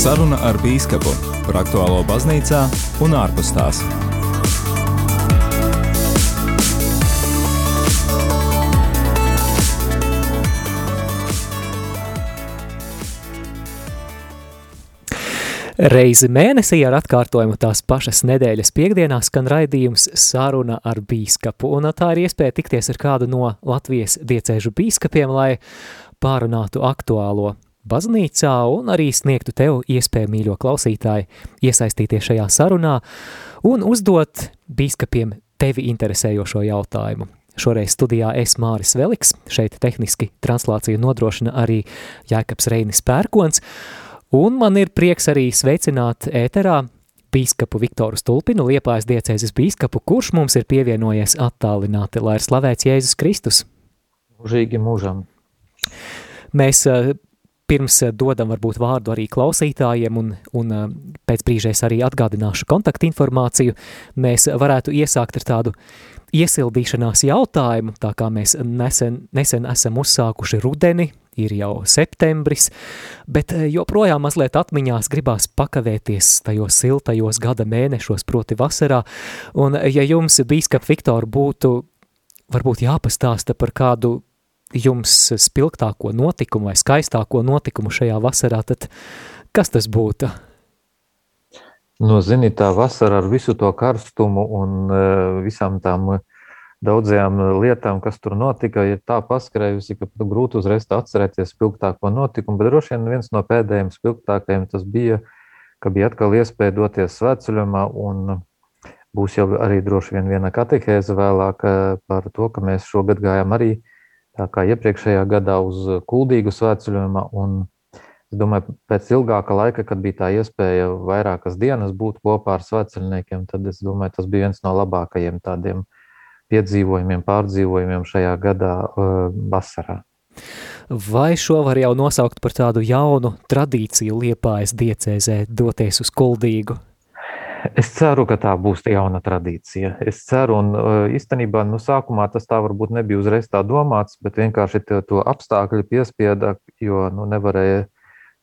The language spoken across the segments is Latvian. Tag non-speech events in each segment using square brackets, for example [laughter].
Saruna ar Bīskapu par aktuālo baznīcā un ārpus tās. Reizi mēnesī ar atkārtojumu tās pašas nedēļas piekdienās skan raidījums Saruna ar bīskapu, un tā ir iespēja tikties ar kādu no Latvijas diecēžu bīskapiem, lai pārunātu aktuālo baznīcā un arī sniegtu tev iespēju, mīļo klausītāji, iesaistīties šajā sarunā un uzdot bīskapiem tevi interesējošo jautājumu. Šoreiz studijā es Māris Veliks, šeit tehniski translāciju nodrošina arī Jēkabs Reinis Pērkons, Un man ir prieks arī sveicināt ēterā bīskapu Viktoru Stulpinu, Liepājas diecēzes bīskapu, kurš mums ir pievienojies attālināti, lai ir slavēts Jēzus Kristus. Mūžīgi mūžam. Mēs eh, pirms dodam varbūt vārdu arī klausītājiem un, un eh, pēc brīžēs arī atgādināšu kontaktinformāciju, mēs varētu iesākt ar tādu iesildīšanās jautājumu, tā kā mēs nesen, nesen esam uzsākuši rudeni, ir jau septembris, bet eh, joprojām mazliet atmiņās gribās pakavēties tajos siltajos gada mēnešos, proti vasarā, un ja jums, bīskap Viktor, būtu varbūt jāpastāsta par kādu jums spilgtāko notikumu vai skaistāko notikumu šajā vasarā, tad kas tas būtu? Nu, zini, tā vasara ar visu to karstumu un uh, visām tām daudzajām lietām, kas tur notika, ir tā paskrējusi, ka grūti uzreiz atcerēties spilgtāko notikumu, bet droši vien viens no pēdējiem spilgtākajiem tas bija, ka bija atkal iespēja doties svētceļumā un būs jau arī droši vien viena katehēze vēlāk eh, par to, ka mēs šogad gājām arī tā kā iepriekšējā gadā uz kuldīgu svētceļumā un Es domāju, pēc ilgāka laika, kad bija tā iespēja vairākas dienas būt kopā ar svētceļniekiem, tad es domāju, tas bija viens no labākajiem tādiem piedzīvojumiem, pārdzīvojumiem šajā gadā uh, vasarā. Vai šo var jau nosaukt par tādu jaunu tradīciju liepājas diecēzē doties uz kuldīgu? Es ceru, ka tā būs jauna tradīcija. Es ceru, un īstenībā nu, sākumā tas tā varbūt nebija uzreiz tā domāts, bet vienkārši to apstākļi piespieda, jo nu, nevarēja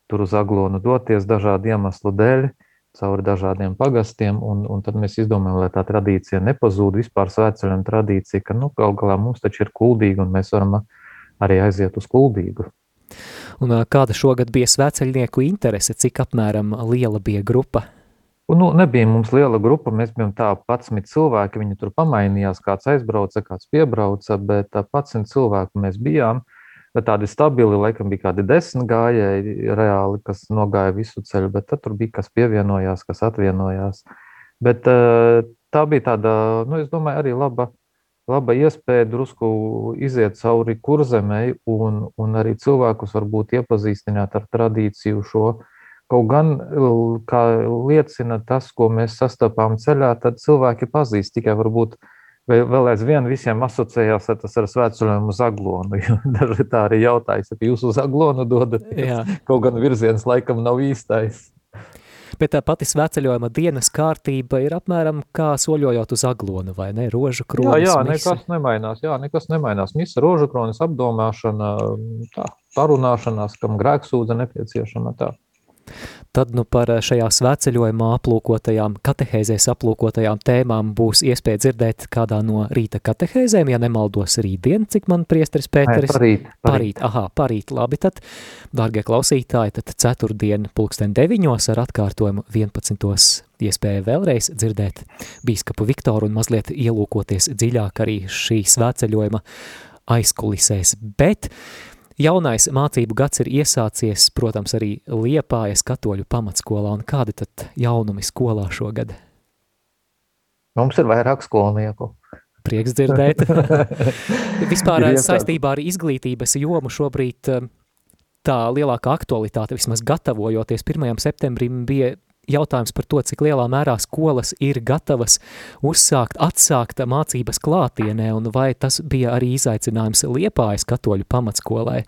tur uz aglonu doties dažādu iemeslu dēļ. Uh, cauri dažādiem pagastiem, un, un tad mēs izdomājam, lai tā tradīcija nepazūd, vispār svētceļam tradīcija, ka, nu, gal galā mums taču ir kuldīga, un mēs varam arī aiziet uz kuldīgu. Un kāda šogad bija svētceļnieku interese, cik apmēram liela bija grupa? Un, nu, nebija mums liela grupa, mēs bijām tā 11 cilvēki, viņi tur pamainījās, kāds aizbrauca, kāds piebrauca, bet 11 cilvēku mēs bijām. Tādi stabili, laikam bija kādi desmit gājēji reāli, kas nogāja visu ceļu, bet tur bija kas pievienojās, kas atvienojās. Bet eh, tā bija tāda, nu, es domāju, arī laba, laba iespēja drusku iziet cauri kurzemei un, un arī cilvēkus varbūt iepazīstināt ar tradīciju šo. Kaut gan, kā liecina tas, ko mēs sastapām ceļā, tad cilvēki pazīst tikai varbūt vēl aizvien visiem asociējās ar ar svētceļojumu uz aglonu? [laughs] Daži tā arī jautājas, ka jūs uz aglonu dodaties. Kaut gan virziens laikam nav īstais. Bet tā pati svētceļojuma dienas kārtība ir apmēram kā soļojot uz aglonu, vai ne? Rožu kronis, Jā, jā, misa. nekas nemainās. Jā, nekas nemainās. Misa, rožu kronis, apdomāšana, tā, parunāšanās, kam grēksūdze nepieciešama tā. Tad nu par eh, šajā svētceļojumā aplūkotajām, katehēzēs aplūkotajām tēmām būs iespēja dzirdēt kādā no rīta katehēzēm, ja nemaldos rītdien, cik man priesteris Pēteris. Nē, parīt, parīt. parīt. Aha, parīt, labi, tad, dārgie klausītāji, tad ceturtdien pulksten deviņos ar atkārtojumu 11. iespēja vēlreiz dzirdēt bīskapu Viktoru un mazliet ielūkoties dziļāk arī šī svētceļojuma aizkulisēs, bet Jaunais mācību gads ir iesācies, protams, arī Liepājas katoļu pamatskolā, un kādi tad jaunumi skolā šogad? Mums ir vairāk skolnieku. Prieks dzirdēt. [laughs] Vispār saistībā ar izglītības jomu šobrīd eh, tā lielākā aktualitāte, vismaz gatavojoties 1. septembrim, bija jautājums par to, cik lielā mērā skolas ir gatavas uzsākt, atsākt mācības klātienē, un vai tas bija arī izaicinājums Liepājas katoļu pamatskolai?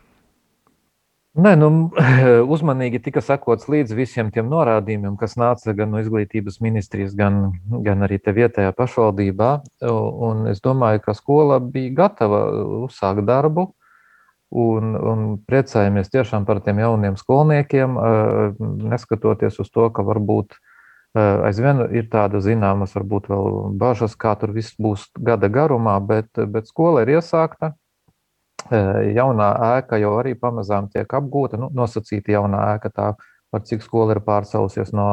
Nē, nu, [clears throat] uzmanīgi tika sekots līdz visiem tiem norādījumiem, kas nāca gan no izglītības ministrijas, gan, gan arī te vietējā pašvaldībā. Un es domāju, ka skola bija gatava uzsākt darbu. Un, un priecājamies tiešām par tiem jauniem skolniekiem, neskatoties uz to, ka varbūt aizvien ir tāda zināmas, varbūt vēl bažas, kā tur viss būs gada garumā, bet, bet skola ir iesākta. Jaunā ēka jau arī pamazām tiek apgūta, nu, nosacīta jaunā ēka, tā par cik skola ir pārcēlusies no,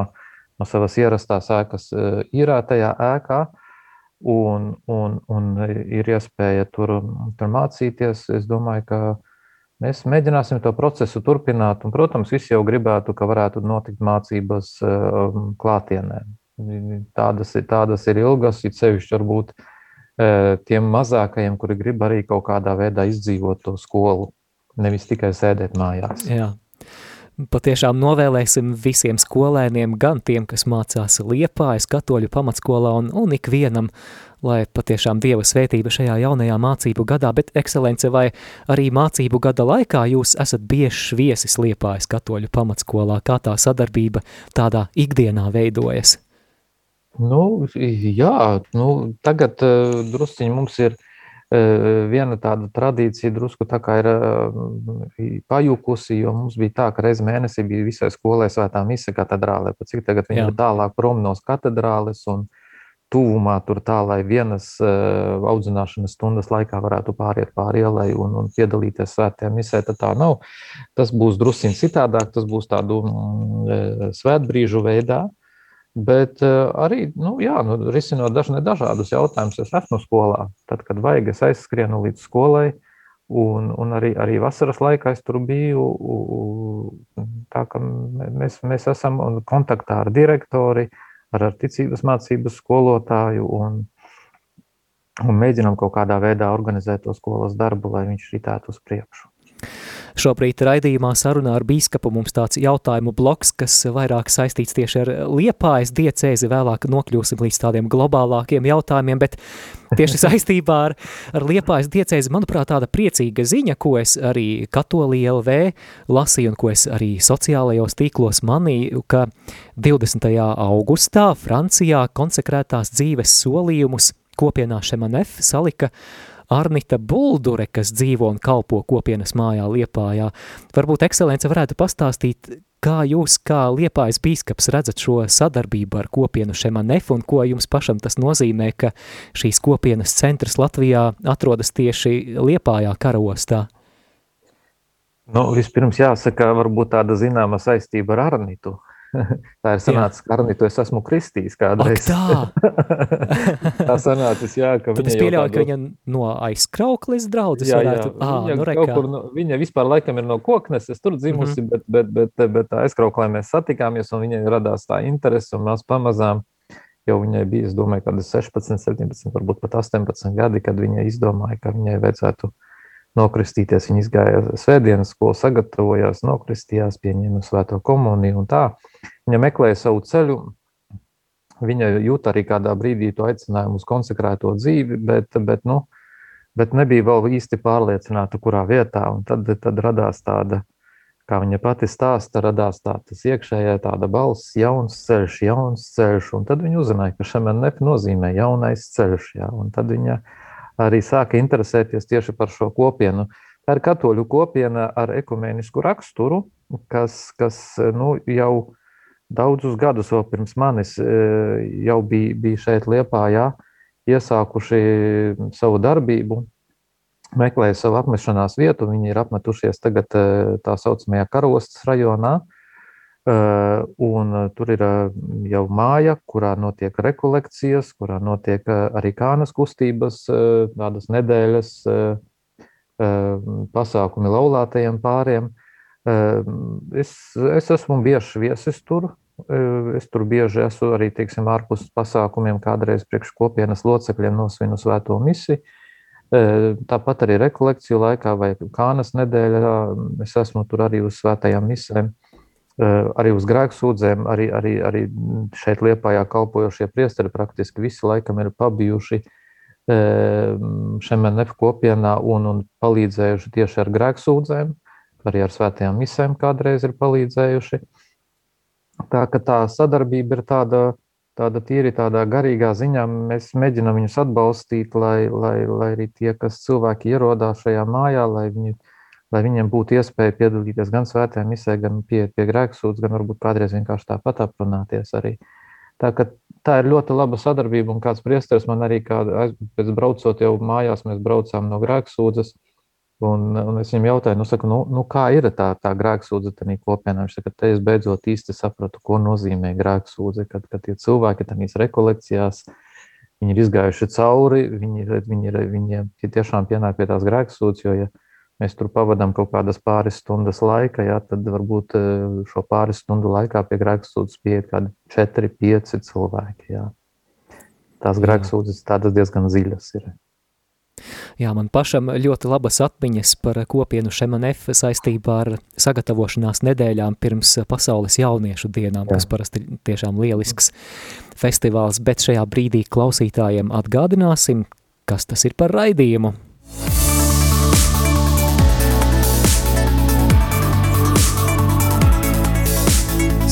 no savas ierastās ēkas īrētajā ēkā. Un, un, un ir iespēja tur, tur mācīties. Es domāju, ka Mēs mēģināsim to procesu turpināt, un, protams, visi jau gribētu, ka varētu notikt mācības um, klātienē. Tādas ir, tādas ir ilgas, it sevišķi varbūt uh, tiem mazākajiem, kuri grib arī kaut kādā veidā izdzīvot to skolu, nevis tikai sēdēt mājās. Jā. Patiešām novēlēsim visiem skolēniem, gan tiem, kas mācās Liepājas katoļu pamatskolā un, un ikvienam, lai patiešām Dieva svētība šajā jaunajā mācību gadā, bet ekscelence vai arī mācību gada laikā jūs esat biežs viesis Liepājas katoļu pamatskolā, kā tā sadarbība tādā ikdienā veidojas? Nu, jā, nu, tagad uh, drusciņi mums ir viena tāda tradīcija drusku tā kā ir pajukusi, jo mums bija tā, ka reiz mēnesī bija visai skolai svētā mise katedrālē, pat cik tagad viņi Jā. ir tālāk prom no katedrāles un tūmā tur tā, lai vienas audzināšanas stundas laikā varētu pāriet pāri ielai un, un piedalīties svētajā misē, tad tā nav. Tas būs drusciņ citādāk, tas būs tādu mm, svētbrīžu veidā. Bet uh, arī, nu, jā, nu, risinot dažne dažādus jautājumus, es esmu skolā. Tad, kad vajag, es aizskrienu līdz skolai, un, un arī, arī vasaras laikā es tur biju. Tā kā mēs, mēs esam kontaktā ar direktori, ar, ar ticības mācības skolotāju, un, un mēģinām kaut kādā veidā organizēt to skolas darbu, lai viņš ritētu uz priekšu. Šobrīd raidījumā sarunā ar bīskapu mums tāds jautājumu bloks, kas vairāk saistīts tieši ar liepājas diecēzi, vēlāk nokļūsim līdz tādiem globālākiem jautājumiem, bet tieši [laughs] saistībā ar, ar liepājas diecēzi, manuprāt, tāda priecīga ziņa, ko es arī Katolī LV lasīju un ko es arī sociālajos tīklos manīju, ka 20. augustā Francijā konsekrētās dzīves solījumus kopienā Šemanef salika Arnita Buldure, kas dzīvo un kalpo kopienas mājā Liepājā. Varbūt ekscelence varētu pastāstīt, kā jūs, kā Liepājas bīskaps, redzat šo sadarbību ar kopienu Šemanef un ko jums pašam tas nozīmē, ka šīs kopienas centrs Latvijā atrodas tieši Liepājā karostā? Nu, vispirms jāsaka, varbūt tāda zināma saistība ar Arnitu. [laughs] tā ir sanācis, ka Arnītu es esmu kristījis kādreiz. Ak, tā! [laughs] tā sanācis, jā, ka Tad viņa es pieļauju, tādu... ka viņa no aizkrauklis draudzes jā, varētu... Jā, à, viņa, nu, kaut kur, no, viņa vispār laikam ir no kokneses, tur dzimusi, mm -hmm. bet, bet, bet, bet aizkrauklē mēs satikāmies un viņai radās tā interese un mēs pamazām jau viņai bija, es domāju, kāda 16, 17, varbūt pat 18 gadi, kad viņa izdomāja, ka viņai vajadzētu nokristīties. Viņa izgāja svētdienas skolu, sagatavojās, nokristījās, pieņēma svēto komuniju un tā. Viņa meklēja savu ceļu. Viņa jūt arī kādā brīdī to aicinājumu uz konsekrēto dzīvi, bet, bet, nu, bet nebija vēl īsti pārliecināta, kurā vietā. Un tad, tad radās tāda, kā viņa pati stāsta, radās tā, tas iekšējā tāda balss, jauns ceļš, jauns ceļš. Un tad viņa uzzināja, ka šam nep nozīmē jaunais ceļš. Jā, un tad viņa arī sāka interesēties tieši par šo kopienu. Tā ir katoļu kopiena ar ekumenisku raksturu, kas, kas nu, jau daudzus gadus vēl pirms manis e, jau bija, bija šeit Liepājā, iesākuši savu darbību, meklēja savu apmešanās vietu. Viņi ir apmetušies tagad e, tā saucamajā karostas rajonā, Eh, un eh, tur ir eh, jau māja, kurā notiek rekolekcijas, kurā notiek arī kānas kustības, tādas nedēļas pasākumi laulātajiem pāriem. Es, es esmu bieži viesis tur. Es tur bieži esmu arī teiksim, ārpus pasākumiem, kādreiz priekš kopienas locekļiem nosvinu svēto misiju. Tāpat arī rekolekciju laikā vai kānas nedēļā es esmu tur arī uz svētajām misēm. Eh, arī uz grēku sūdzēm, arī, arī, arī šeit liepājā kalpojošie priesteri praktiski visi laikam ir pabijuši eh, šemenef kopienā un, un palīdzējuši tieši ar grēku sūdzēm, arī ar svētajām misēm kādreiz ir palīdzējuši. Tā ka tā sadarbība ir tāda, tāda tīri tādā garīgā ziņā. Mēs mēģinām viņus atbalstīt, lai, lai, lai arī tie, kas cilvēki ierodās šajā mājā, lai viņi lai viņiem būtu iespēja piedalīties gan svētajā misē, gan pieiet pie grēksūdzes, gan varbūt kādreiz vienkārši tāpat aprunāties arī. Tā, tā ir ļoti laba sadarbība, un kāds priesteris man arī kāda, pēc braucot jau mājās, mēs braucām no grēksūdzes, un, un es viņam jautāju, nu, saku, nu, nu kā ir tā, tā grēksūdze tādā kopienā? Viņš saka, te es beidzot īsti sapratu, ko nozīmē grēksūdze, kad, kad tie cilvēki tādīs rekolekcijās, viņi ir izgājuši cauri, viņi, viņi, viņi, viņi tiešām pienāk pie tās grēksūdzes, jo, ja mēs tur pavadām kaut kādas pāris stundas laika, jā, tad varbūt eh, šo pāris stundu laikā pie grēksūdzes pieiet kādi 4, 5 cilvēki. Jā. Tās grēksūdzes tādas diezgan dziļas ir. Jā, man pašam ļoti labas atmiņas par kopienu Šemanef saistībā ar sagatavošanās nedēļām pirms pasaules jauniešu dienām, Jā. kas parasti tiešām lielisks festivāls, bet šajā brīdī klausītājiem atgādināsim, kas tas ir par raidījumu.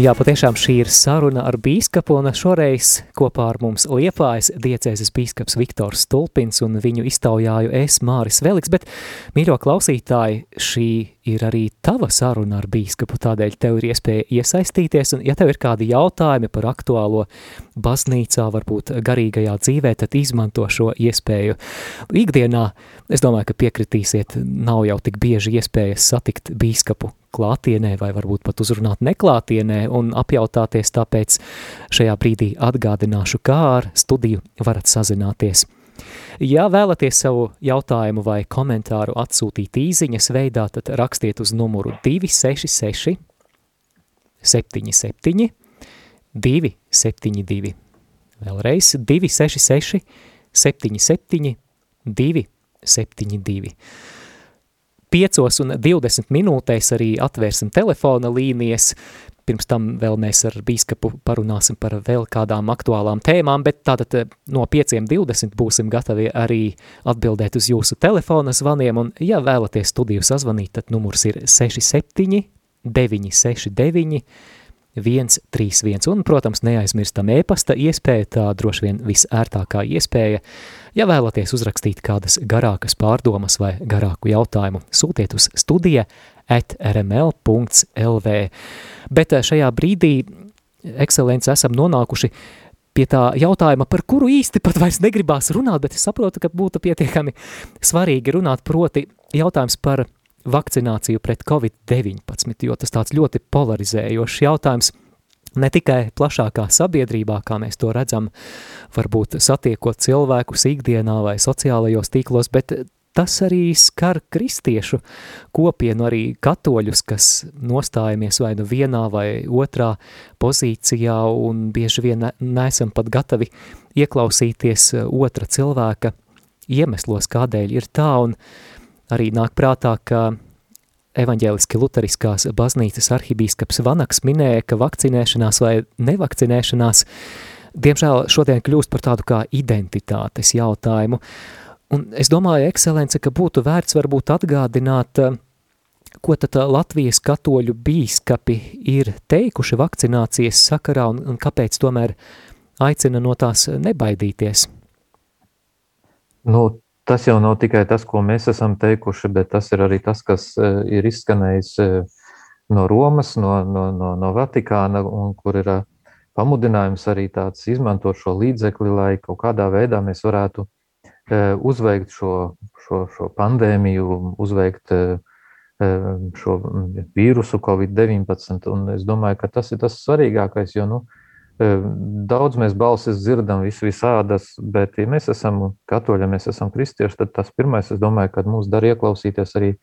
Jā, patiešām šī ir saruna ar bīskapu, un šoreiz kopā ar mums liepājas diecēzes bīskaps Viktors Stulpins un viņu iztaujāju es Māris Veliks, bet, mīļo klausītāji, šī ir arī tava saruna ar bīskapu, tādēļ tev ir iespēja iesaistīties, un ja tev ir kādi jautājumi par aktuālo baznīcā, varbūt garīgajā dzīvē, tad izmanto šo iespēju. Ikdienā, es domāju, ka piekritīsiet, nav jau tik bieži iespējas satikt bīskapu klātienē vai varbūt pat uzrunāt neklātienē un apjautāties, tāpēc šajā brīdī atgādināšu, kā ar studiju varat sazināties. Ja vēlaties savu jautājumu vai komentāru atsūtīt īziņas veidā, tad rakstiet uz numuru 266 77 272. Vēlreiz 266 77 272. 5 un 20 minūtēs arī atvērsim telefona līnijas. Pirms tam vēl mēs ar bīskapu parunāsim par vēl kādām aktuālām tēmām, bet tātad eh, no 5.20 būsim gatavi arī atbildēt uz jūsu telefona zvaniem, un ja vēlaties studiju sazvanīt, tad numurs ir 67 969 131, un, protams, neaizmirstam e-pasta iespēja, tā droši vien visērtākā iespēja. Ja vēlaties uzrakstīt kādas garākas pārdomas vai garāku jautājumu, sūtiet uz studija at rml.lv. Bet eh, šajā brīdī, ekscelence, esam nonākuši pie tā jautājuma, par kuru īsti pat vairs negribās runāt, bet es saprotu, ka būtu pietiekami svarīgi runāt proti jautājums par vakcināciju pret Covid-19, jo tas tāds ļoti polarizējošs jautājums. Ne tikai plašākā sabiedrībā, kā mēs to redzam, varbūt satiekot cilvēkus ikdienā vai sociālajos tīklos, bet tas arī skar kristiešu kopienu, arī katoļus, kas nostājamies vai nu vienā vai otrā pozīcijā un bieži vien neesam pat gatavi ieklausīties otra cilvēka iemeslos, kādēļ ir tā, un Arī nāk prātā, ka evaņģēliski luteriskās baznīcas arhibīskaps Vanaks minēja, ka vakcinēšanās vai nevakcinēšanās diemžēl šodien kļūst par tādu kā identitātes jautājumu. Un es domāju, ekscelence, ka būtu vērts varbūt atgādināt, ko tad Latvijas katoļu bīskapi ir teikuši vakcinācijas sakarā un, un kāpēc tomēr aicina no tās nebaidīties. Nu, tas jau nav tikai tas, ko mēs esam teikuši, bet tas ir arī tas, kas e, ir izskanējis e, no Romas, no, no, no, no Vatikāna, un kur ir e, pamudinājums arī tāds izmantot šo līdzekli, lai kaut kādā veidā mēs varētu uzveikt šo, šo, šo pandēmiju, uzveikt šo vīrusu Covid-19. Un es domāju, ka tas ir tas svarīgākais, jo, nu, Daudz mēs balsis dzirdam, vis visādas, bet, ja mēs esam katoļi, ja mēs esam kristieši, tad tas pirmais, es domāju, ka mums dar ieklausīties arī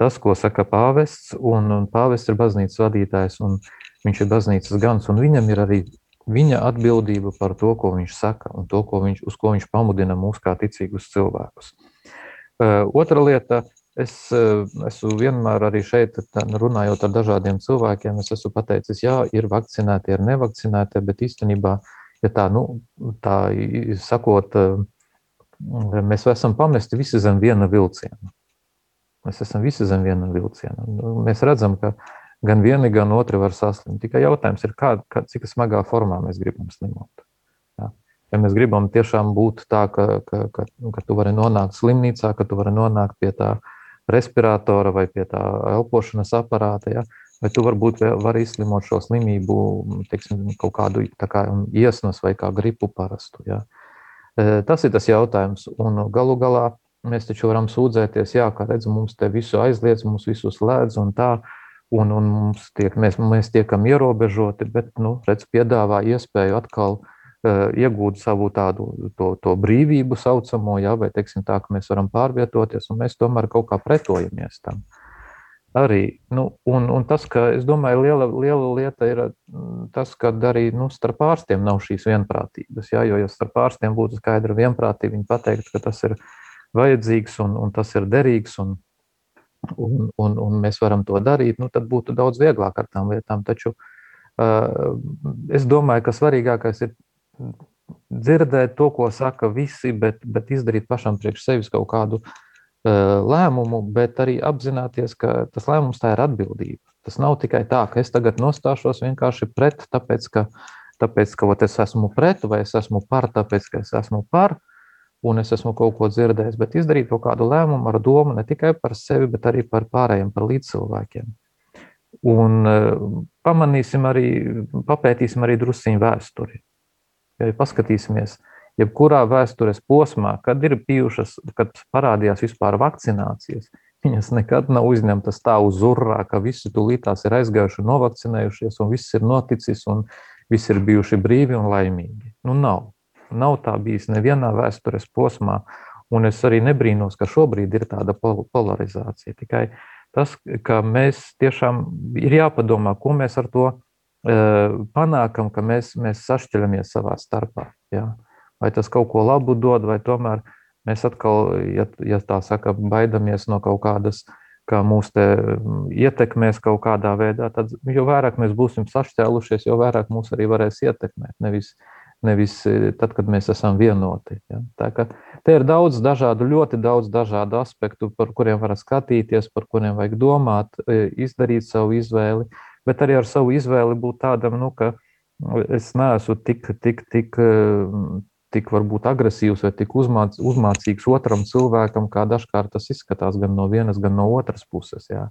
tas, ko saka pāvests, un, un pāvests ir baznīcas vadītājs, un viņš ir baznīcas gans, un viņam ir arī viņa atbildība par to, ko viņš saka, un to, ko viņš, uz ko viņš pamudina mūs kā ticīgus cilvēkus. Otra lieta, Es eh, esmu vienmēr arī šeit, runājot ar dažādiem cilvēkiem, es esmu pateicis, jā, ir vakcinēti, ir nevakcinēti, bet īstenībā, ja tā, nu, tā sakot, eh, mēs esam pamesti visi zem viena vilciena. Mēs esam visi zem viena vilciena. Nu, mēs redzam, ka gan vieni, gan otri var saslimt. Tikai jautājums ir, kā, kā, cik smagā formā mēs gribam slimot. Ja? ja mēs gribam tiešām būt tā, ka, ka, ka, ka tu vari nonākt slimnīcā, ka tu vari nonākt pie tā respiratora vai pie tā elpošanas aparāta, ja? vai tu varbūt vari izslimot šo slimību, teiksim, kaut kādu kā iesnas vai kā gripu parastu. Ja? E, tas ir tas jautājums. Un galu galā mēs taču varam sūdzēties, jā, kā redzam, mums te visu aizliedz, mums visu slēdz un tā un, un mums tiek, mēs, mēs tiekam ierobežoti, bet, nu, redz, piedāvā iespēju atkal uh, iegūt savu tādu to, to brīvību saucamo, jā, vai, teiksim tā, ka mēs varam pārvietoties, un mēs tomēr kaut kā pretojamies tam. Arī, nu, un, un tas, ka, es domāju, liela, liela lieta ir mm, tas, ka arī, nu, starp ārstiem nav šīs vienprātības, jā, jo, ja starp ārstiem būtu skaidra vienprātība, viņi pateikt, ka tas ir vajadzīgs un, un tas ir derīgs un, un, un, un mēs varam to darīt, nu, tad būtu daudz vieglāk ar tām lietām. Taču uh, es domāju, ka svarīgākais ir dzirdēt to, ko saka visi, bet, bet izdarīt pašam priekš sevis kaut kādu uh, lēmumu, bet arī apzināties, ka tas lēmums tā ir atbildība. Tas nav tikai tā, ka es tagad nostāšos vienkārši pret, tāpēc ka, tāpēc, ka ot, es esmu pret, vai es esmu par, tāpēc ka es esmu par. Un es esmu kaut ko dzirdējis, bet izdarīt kaut kādu lēmumu ar domu ne tikai par sevi, bet arī par pārējiem, par līdzcilvēkiem. Un uh, pamanīsim arī, papētīsim arī drusciņu vēsturi. Ja paskatīsimies, jebkurā vēstures posmā, kad ir bijušas, kad parādījās vispār vakcinācijas, viņas nekad nav uzņemtas tā uz urā, ka visi tūlītās ir aizgājuši, novakcinējušies, un viss ir noticis, un visi ir bijuši brīvi un laimīgi. Nu, nav. Nav tā bijis nevienā vēstures posmā, un es arī nebrīnos, ka šobrīd ir tāda polarizācija. Tikai tas, ka mēs tiešām ir jāpadomā, ko mēs ar to e, panākam, ka mēs, mēs sašķeļamies savā starpā. Ja? Vai tas kaut ko labu dod, vai tomēr mēs atkal, ja, ja tā saka, baidamies no kaut kādas, kā mūs te ietekmēs kaut kādā veidā, tad jo vairāk mēs būsim sašķēlušies, jo vairāk mūs arī varēs ietekmēt. Nevis, nevis tad, kad mēs esam vienoti. Ja? Tā kā te ir daudz dažādu, ļoti daudz dažādu aspektu, par kuriem var skatīties, par kuriem vajag domāt, izdarīt savu izvēli, bet arī ar savu izvēli būt tādam, nu, ka es neesmu tik, tik, tik, e, tik varbūt agresīvs vai tik uzmāc, uzmācīgs otram cilvēkam, kā dažkārt tas izskatās gan no vienas, gan no otras puses. Jā.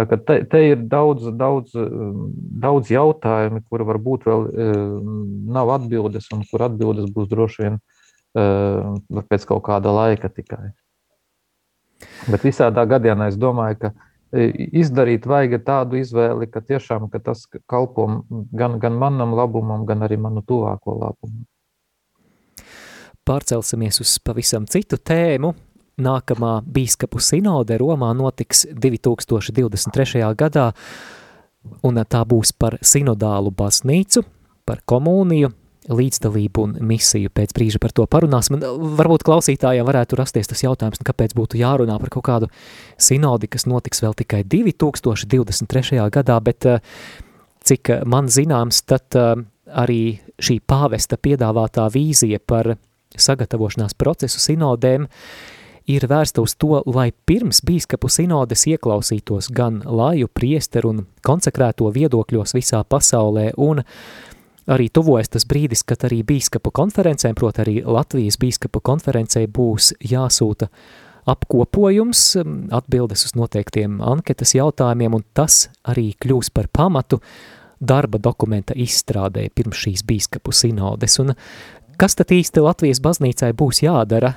Te, te ir daudz, daudz, daudz jautājumu, kur varbūt vēl nav atbildes, un kur atbildes būs droši vien pēc kaut kāda laika tikai. Bet visādā gadījumā es domāju, ka izdarīt vajag tādu izvēli, ka tiešām ka tas kalpo gan, gan manam labumam, gan arī manu tuvāko labumam. Pārcelsimies uz pavisam citu tēmu, Nākamā bīskapu sinode Romā notiks 2023. gadā, un tā būs par sinodālu baznīcu, par komuniju, līdzdalību un misiju. Pēc brīža par to parunāsim. Varbūt klausītājiem varētu rasties tas jautājums, nu, kāpēc būtu jārunā par kaut kādu sinodi, kas notiks vēl tikai 2023. gadā, bet eh, cik man zināms, tad arī šī pāvesta piedāvātā vīzija par sagatavošanās procesu sinodēm ir vērsta uz to, lai pirms bīskapu sinodes ieklausītos gan laju priesteru un konsekrēto viedokļos visā pasaulē, un arī tuvojas tas brīdis, kad arī bīskapu konferencēm, proti arī Latvijas bīskapu konferencē būs jāsūta apkopojums, atbildes uz noteiktiem anketas jautājumiem, un tas arī kļūs par pamatu darba dokumenta izstrādē pirms šīs bīskapu sinodes. Un kas tad īsti Latvijas baznīcai būs jādara,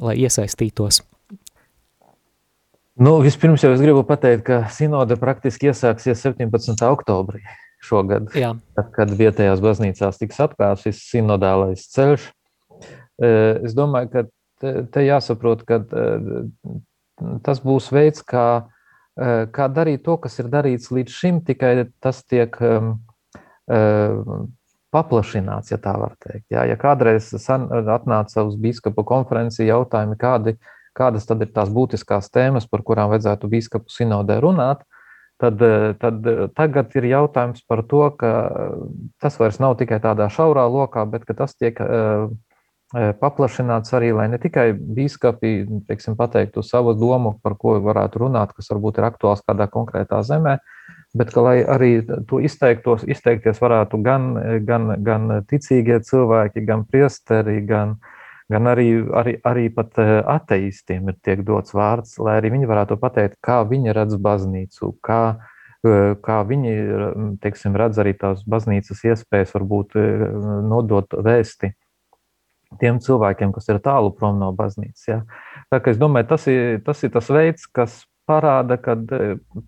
lai iesaistītos? Nu, vispirms jau es gribu pateikt, ka sinode praktiski iesāksies 17. oktobrī šogad, Jā. tad, kad vietējās baznīcās tiks atklāts šis sinodālais ceļš. E, es domāju, ka te, te jāsaprot, ka e, tas būs veids, kā, e, kā darīt to, kas ir darīts līdz šim, tikai tas tiek paplašināts, ja tā var teikt. Jā, ja kādreiz atnāca uz biskupu konferenci jautājumi, kādi, kādas tad ir tās būtiskās tēmas, par kurām vajadzētu biskupu sinodē runāt, tad, tad tagad ir jautājums par to, ka tas vairs nav tikai tādā šaurā lokā, bet tas tiek paplašināts arī, lai ne tikai teiksim, pateiktu savu domu, par ko varētu runāt, kas varbūt ir aktuāls kādā konkrētā zemē, bet lai arī to izteiktos, izteikties varētu gan, gan, gan ticīgie cilvēki, gan priesteri, gan, gan arī, arī, arī pat ateistiem ir tiek dots vārds, lai arī viņi varētu pateikt, kā viņi redz baznīcu, kā, kā viņi teiksim, redz arī tās baznīcas iespējas varbūt nodot vēsti tiem cilvēkiem, kas ir tālu prom no baznīcas. Ja? Tā, es domāju, tas ir, tas ir tas veids, kas parāda, ka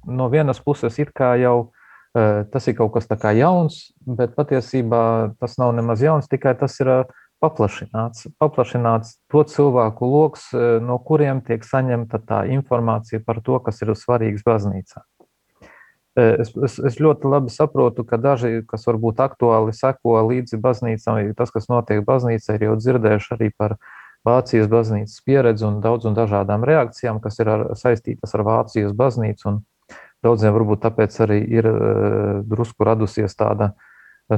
no vienas puses ir kā jau tas ir kaut kas jauns, bet patiesībā tas nav nemaz jauns, tikai tas ir e, paplašināts, paplašināts to cilvēku lokus, no kuriem tiek saņemta tā informācija par to, kas ir svarīgs baznīcā. Es, es, es ļoti labi saprotu, ka daži, kas varbūt aktuāli seko līdzi baznīcām, vai tas, kas notiek baznīcā, ir jau dzirdējuši arī par Vācijas baznīcas pieredzi un daudz un dažādām reakcijām, kas ir ar, saistītas ar Vācijas baznīcu. Daudziem varbūt tāpēc arī ir drusku radusies tāda,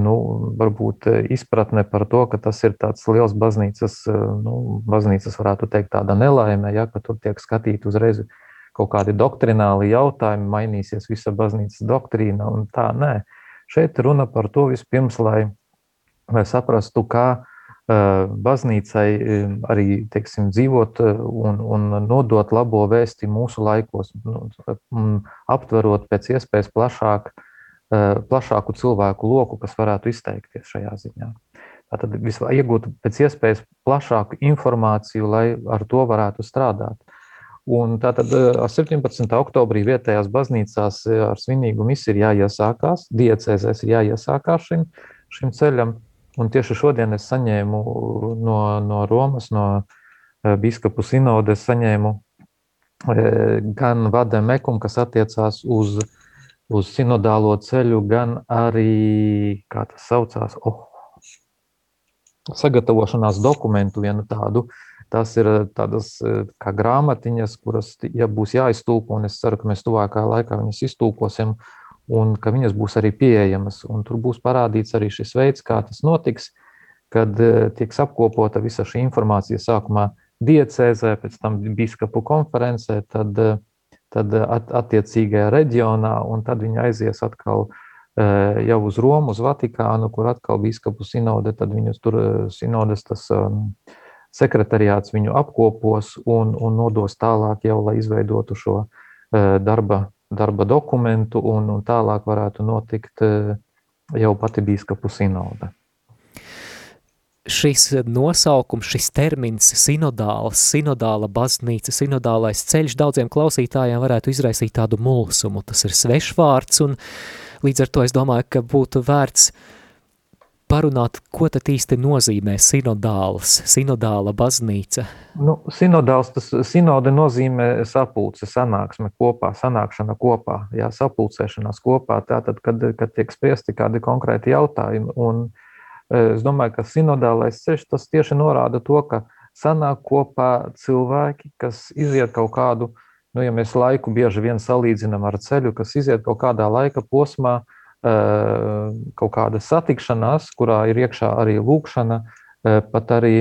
nu, varbūt izpratne par to, ka tas ir tāds liels baznīcas, nu, baznīcas varētu teikt tāda nelaime, ja, ka tur tiek skatīt uzreiz kaut kādi doktrināli jautājumi, mainīsies visa baznīcas doktrīna un tā. Nē, šeit runa par to vispirms, lai, lai saprastu, kā uh, baznīcai arī teiksim, dzīvot un, un nodot labo vēsti mūsu laikos, nu, aptverot pēc iespējas plašāk, uh, plašāku cilvēku loku, kas varētu izteikties šajā ziņā. Tātad iegūt pēc iespējas plašāku informāciju, lai ar to varētu strādāt. Un tātad 17. Eh, oktobrī vietējās baznīcās ar svinīgu misiju ir jāiesākās, diecēzēs ir jāiesākās šim, šim ceļam. Un tieši šodien es saņēmu no, no Romas, no biskupu sinodes, saņēmu gan vadēm ekumu, kas attiecās uz, uz sinodālo ceļu, gan arī, kā tas saucās, oh, sagatavošanās dokumentu vienu tādu, uh, Tas ir eh, tādas eh, kā grāmatiņas, kuras, ja būs jāiztulko, un es ceru, ka mēs tuvākā laikā viņas iztulkosim, un ka viņas būs arī pieejamas. Un tur būs parādīts arī šis veids, kā tas notiks, kad eh, tiks apkopota visa šī informācija sākumā diecēzē, pēc tam biskupu konferencē, tad, tad attiecīgajā reģionā, un tad viņi aizies atkal jau uz Romu, uz Vatikānu, kur atkal biskupu sinode, tad viņus tur sinodes tas um, sekretariāts viņu apkopos un, un nodos tālāk jau, lai izveidotu šo darba, darba dokumentu un, un tālāk varētu notikt jau pati bīskapu sinode. Šis nosaukums, šis termins sinodāls, sinodāla baznīca, sinodālais ceļš daudziem klausītājiem varētu izraisīt tādu mulsumu. Tas ir svešvārds un līdz ar to es domāju, ka būtu vērts uh, parunāt, ko tad īsti nozīmē sinodāls, sinodāla baznīca? Nu, sinodāls, tas sinode nozīmē sapulce, sanāksme kopā, sanākšana kopā, jā, sapulcēšanās kopā, tātad, kad, kad tiek spriesti kādi konkrēti jautājumi. Un e, es domāju, ka sinodālais ceļš tas tieši norāda to, ka sanāk kopā cilvēki, kas iziet kaut kādu, nu, ja mēs laiku bieži vien salīdzinām ar ceļu, kas iziet kaut kādā laika posmā, kaut kāda satikšanās, kurā ir iekšā arī lūkšana, pat arī,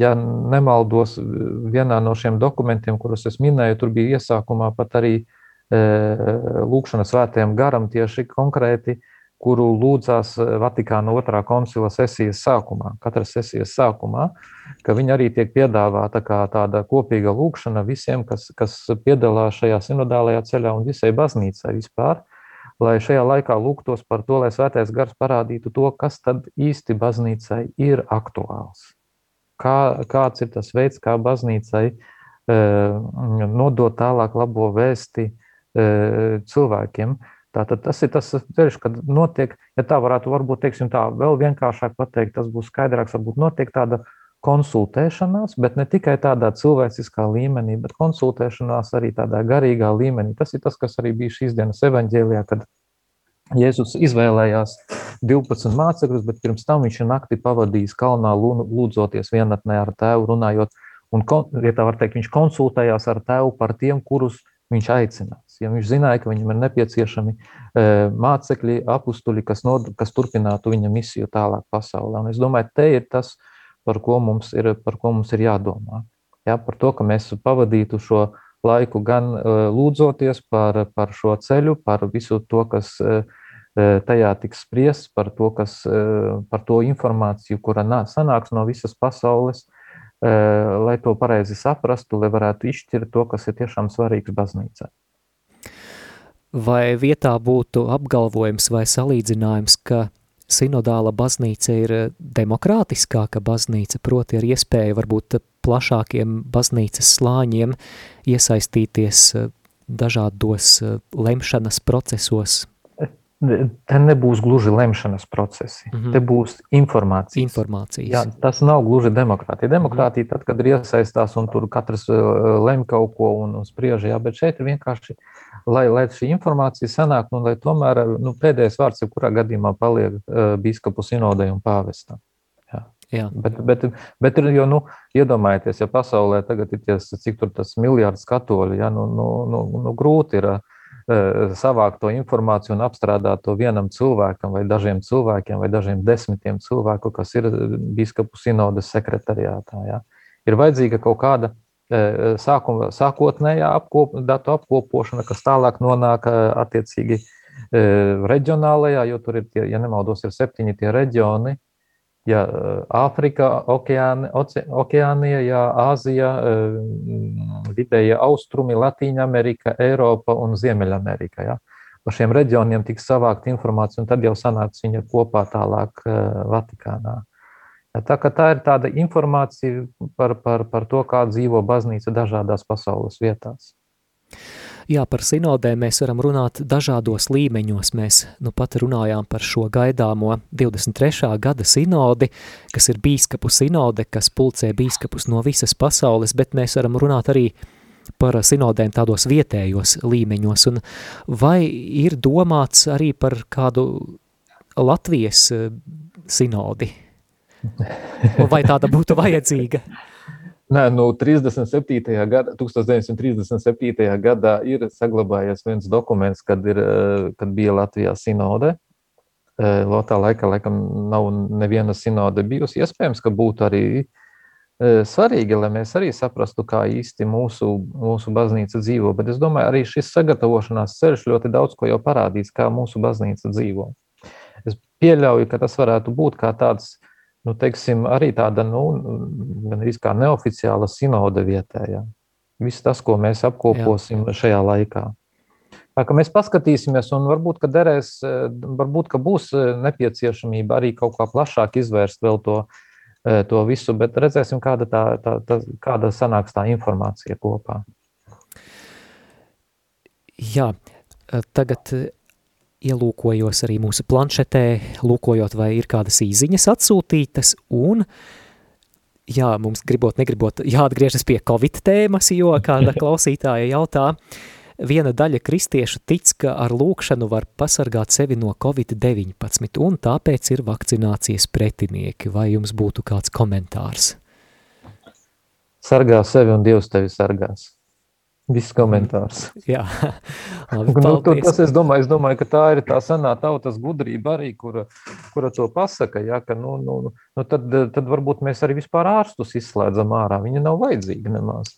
ja nemaldos, vienā no šiem dokumentiem, kurus es minēju, tur bija iesākumā pat arī lūkšana svētajam garam tieši konkrēti, kuru lūdzās Vatikāna otrā koncila sesijas sākumā, katras sesijas sākumā, ka viņa arī tiek piedāvāta kā tāda kopīga lūkšana visiem, kas, kas piedalās šajā sinodālajā ceļā un visai baznīcai vispār lai šajā laikā lūgtos par to, lai svētais gars parādītu to, kas tad īsti baznīcai ir aktuāls. Kā, kāds ir tas veids, kā baznīcai e, nodot tālāk labo vēsti e, cilvēkiem. Tātad tas ir tas ceļš, kad notiek, ja tā varētu varbūt, teiksim tā, vēl vienkāršāk pateikt, tas būs skaidrāks, varbūt notiek tāda konsultēšanās, bet ne tikai tādā cilvēciskā līmenī, bet konsultēšanās arī tādā garīgā līmenī. Tas ir tas, kas arī bija šīs dienas evaņģēlijā, kad Jēzus izvēlējās 12 mācekļus, bet pirms tam viņš nakti pavadījis kalnā, lūdzoties vienatnē ar tēvu, runājot, un, ja tā var teikt, viņš konsultējās ar tēvu par tiem, kurus viņš aicinās. Ja viņš zināja, ka viņam ir nepieciešami e, mācekļi, apstuļi, kas, nod, kas turpinātu viņa misiju tālāk pasaulē. Un es domāju, te ir tas, par ko mums ir, ko mums ir jādomā. Ja, par to, ka mēs pavadītu šo laiku gan lūdzoties par, par šo ceļu, par visu to, kas tajā tiks spriests, par to, kas, par to informāciju, kura sanāks no visas pasaules, lai to pareizi saprastu, lai varētu izšķirt to, kas ir tiešām svarīgs baznīcai. Vai vietā būtu apgalvojums vai salīdzinājums, ka sinodāla baznīca ir demokrātiskāka baznīca, proti ar iespēju varbūt plašākiem baznīcas slāņiem iesaistīties dažādos lemšanas procesos te nebūs gluži lemšanas procesi, mm -hmm. te būs informācija. Informācijas. Jā, tas nav gluži demokrātija. Demokrātija tad, kad ir iesaistās un tur katrs uh, lem kaut ko un, spriež, jā, bet šeit ir vienkārši, lai, lai šī informācija sanāk, un lai tomēr nu, pēdējais vārds jebkurā gadījumā paliek uh, bīskapu sinodai un pāvestam. Jā. Jā. Bet, bet, bet jau, nu, iedomājieties, ja pasaulē tagad ir ties, cik tur tas miljards katoļu, ja, nu, nu, nu, nu, grūti ir uh, Eh, savākt to informāciju un apstrādāt to vienam cilvēkam, vai dažiem cilvēkiem, vai dažiem desmitiem cilvēku, kas ir eh, biskupu sinodas sekretariātā. Ja. Ir vajadzīga kaut kāda eh, sākuma, sākotnējā apkop, datu apkopošana, kas tālāk nonāk attiecīgi reģionālajā, jo tur ir, tie, ja nemaldos, ir septiņi tie reģioni, ja Āfrika, Okeāni, Okeānija, ja Āzija, vidēja austrumi, Latīņa Amerika, Eiropa un Ziemeļamerika. Ja. Pa šiem reģioniem tiks savākt informācija, un tad jau sanāks viņa kopā tālāk Vatikānā. Ja, tā, tā ir tāda informācija par, par, par to, kā dzīvo baznīca dažādās pasaules vietās. Jā, par sinodēm mēs varam runāt dažādos līmeņos. Mēs nu pat runājām par šo gaidāmo 23. gada sinodi, kas ir bīskapu sinode, kas pulcē bīskapus no visas pasaules, bet mēs varam runāt arī par sinodēm tādos vietējos līmeņos. Un vai ir domāts arī par kādu Latvijas eh, sinodi? Vai tāda būtu vajadzīga? Nē, nu, 37. Gada, 1937. gadā ir saglabājies viens dokuments, kad, ir, eh, kad bija Latvijā sinode. Eh, Lotā laikā laikam nav neviena sinode bijusi. Iespējams, ka būtu arī eh, svarīgi, lai mēs arī saprastu, kā īsti mūsu, mūsu baznīca dzīvo. Bet es domāju, arī šis sagatavošanās ceļš ļoti daudz ko jau parādīs, kā mūsu baznīca dzīvo. Es pieļauju, ka tas varētu būt kā tāds uh, nu, teiksim, arī tāda nu, kā neoficiāla sinode vietējā. Viss tas, ko mēs apkoposim Jā. šajā laikā. Tā mēs paskatīsimies, un varbūt, ka derēs, varbūt, ka būs nepieciešamība arī kaut kā plašāk izvērst vēl to, to visu, bet redzēsim, kāda, tā, tā, tā, kāda sanāks tā informācija kopā. Jā, tagad ielūkojos arī mūsu planšetē, lūkojot, vai ir kādas īziņas atsūtītas, un, jā, mums gribot, negribot, jāatgriežas pie Covid tēmas, jo kāda [laughs] klausītāja jautā, viena daļa kristiešu tic, ka ar lūkšanu var pasargāt sevi no Covid-19, un tāpēc ir vakcinācijas pretinieki. Vai jums būtu kāds komentārs? Sargā sevi un Dievs tevi sargās. Viss komentārs. [laughs] Jā, Labi, nu, tu, tas es domāju, es domāju, ka tā ir tā senā tautas gudrība arī, kura, kura to pasaka, ja, ka nu, nu, nu, tad, tad varbūt mēs arī vispār ārstus izslēdzam ārā. Viņi nav vajadzīgi nemaz.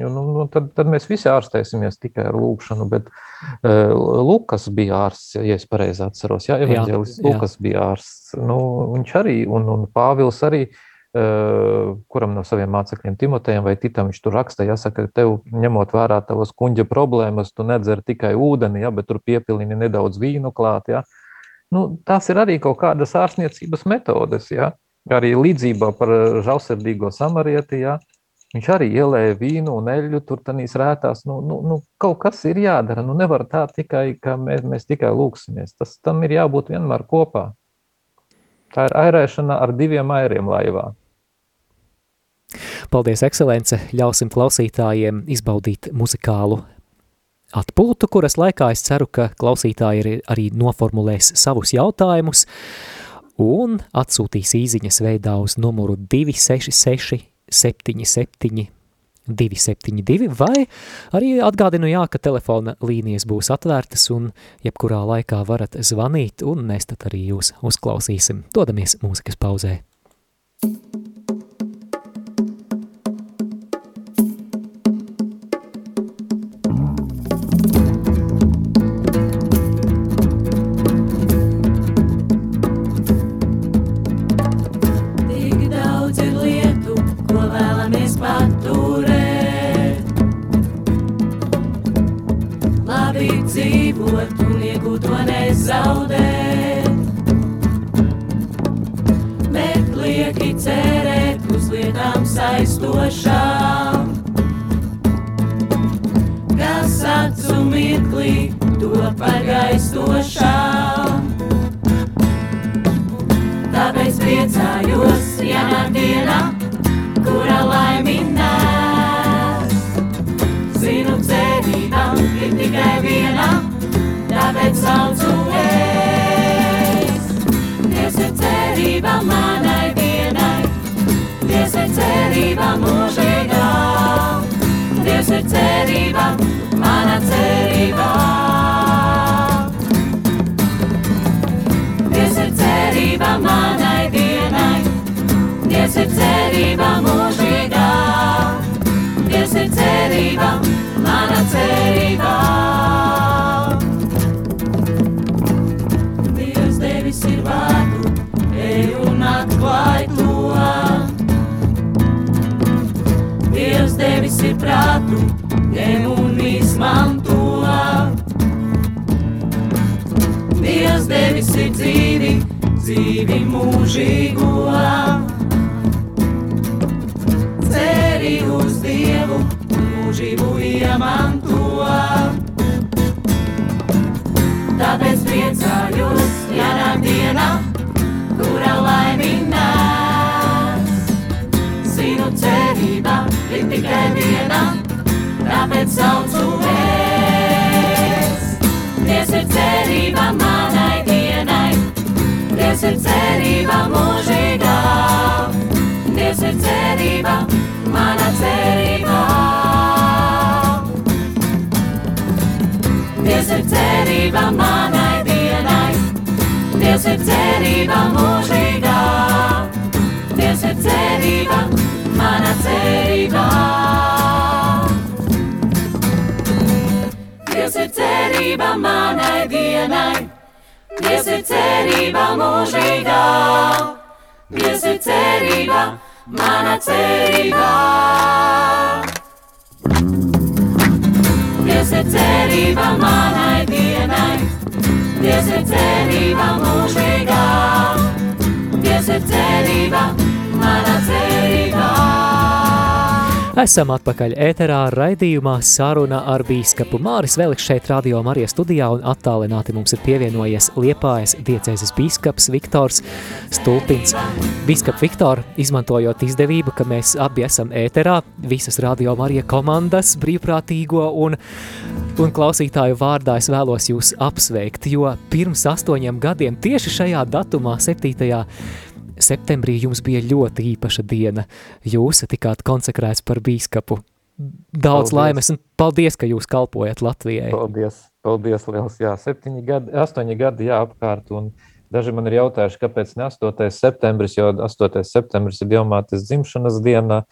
Jo, nu, nu, tad, tad mēs visi ārstēsimies tikai ar lūkšanu, bet uh, Lukas bija ārsts, ja es pareizi atceros. Jā, evaņģēlis Lukas bija ārsts. Nu, viņš arī, un, un Pāvils arī uh, kuram no saviem mācekļiem, Timotejam vai Titam, viņš tur raksta, jāsaka, tev ņemot vērā tavas kuģa problēmas, tu nedzer tikai ūdeni, ja, bet tur piepilini nedaudz vīnu klāt. Ja. Nu, tās ir arī kaut kādas ārstniecības metodes. Ja. Arī līdzībā par žēlsirdīgo samarieti. Ja. Viņš arī ielēja vīnu un eļļu tur tanīs rētās. Nu, nu, nu, kaut kas ir jādara. Nu, nevar tā tikai, ka mēs, mēs tikai lūksimies. Tas tam ir jābūt vienmēr kopā. Tā ir airēšana ar diviem airiem laivā. Paldies, ekscelence! Ļausim klausītājiem izbaudīt muzikālu atpūtu, kuras laikā es ceru, ka klausītāji ir arī noformulēs savus jautājumus un atsūtīs īziņas veidā uz numuru 266 77 272, vai arī atgādinu, jā, ka telefona līnijas būs atvērtas un jebkurā laikā varat zvanīt, un mēs tad arī jūs uzklausīsim. Dodamies mūzikas pauzē. zaudēt. Bet lieki cerēt uz lietām saistošām, kas acu mirklī to pagaistošām. Tāpēc priecājos, ja man diena, kura laimina. it sounds to waste. Dievs ir cerība manai dienai, Dievs ir cerība mūžīgā, Dievs ir cerība manai dzīvi mūžīgo. Ceri uz Dievu, mūžību iemanto. Tāpēc priecājos, ja nāk diena, kura laiminās. Zinu cerība ir tikai viena, tāpēc saucu vēl. cerība mūžīgā. Dievs ir cerība, mana cerība. Dievs ir cerība manai dienai. Dievs ir cerība mūžīgā. Dievs ir cerība, mana cerība. Dievs ir cerība manai dienai ir cerība mūžīgā, Dievs ir cerība, mana cerība. Dievs ir cerība manai dienai, Dievs ir cerība mūžīgā, Dievs ir cerība, mana cerība. Esam atpakaļ ēterā raidījumā saruna ar bīskapu Māris Veliks šeit radio Marija studijā un attālināti mums ir pievienojies Liepājas diecēzes bīskaps Viktors Stulpins. Bīskap Viktor, izmantojot izdevību, ka mēs abi esam ēterā, visas radio Marija komandas, brīvprātīgo un, un klausītāju vārdā es vēlos jūs apsveikt, jo pirms astoņiem gadiem tieši šajā datumā, 7 septembrī jums bija ļoti īpaša diena. Jūs tikāt konsekrēts par bīskapu. Daudz paldies. laimes un paldies, ka jūs kalpojat Latvijai. Paldies, paldies liels. Jā, septiņi gadi, astoņi gadi, jā, apkārt. Un daži man ir jautājuši, kāpēc ne 8. septembris, jo 8. septembris ir Dievmātes dzimšanas diena.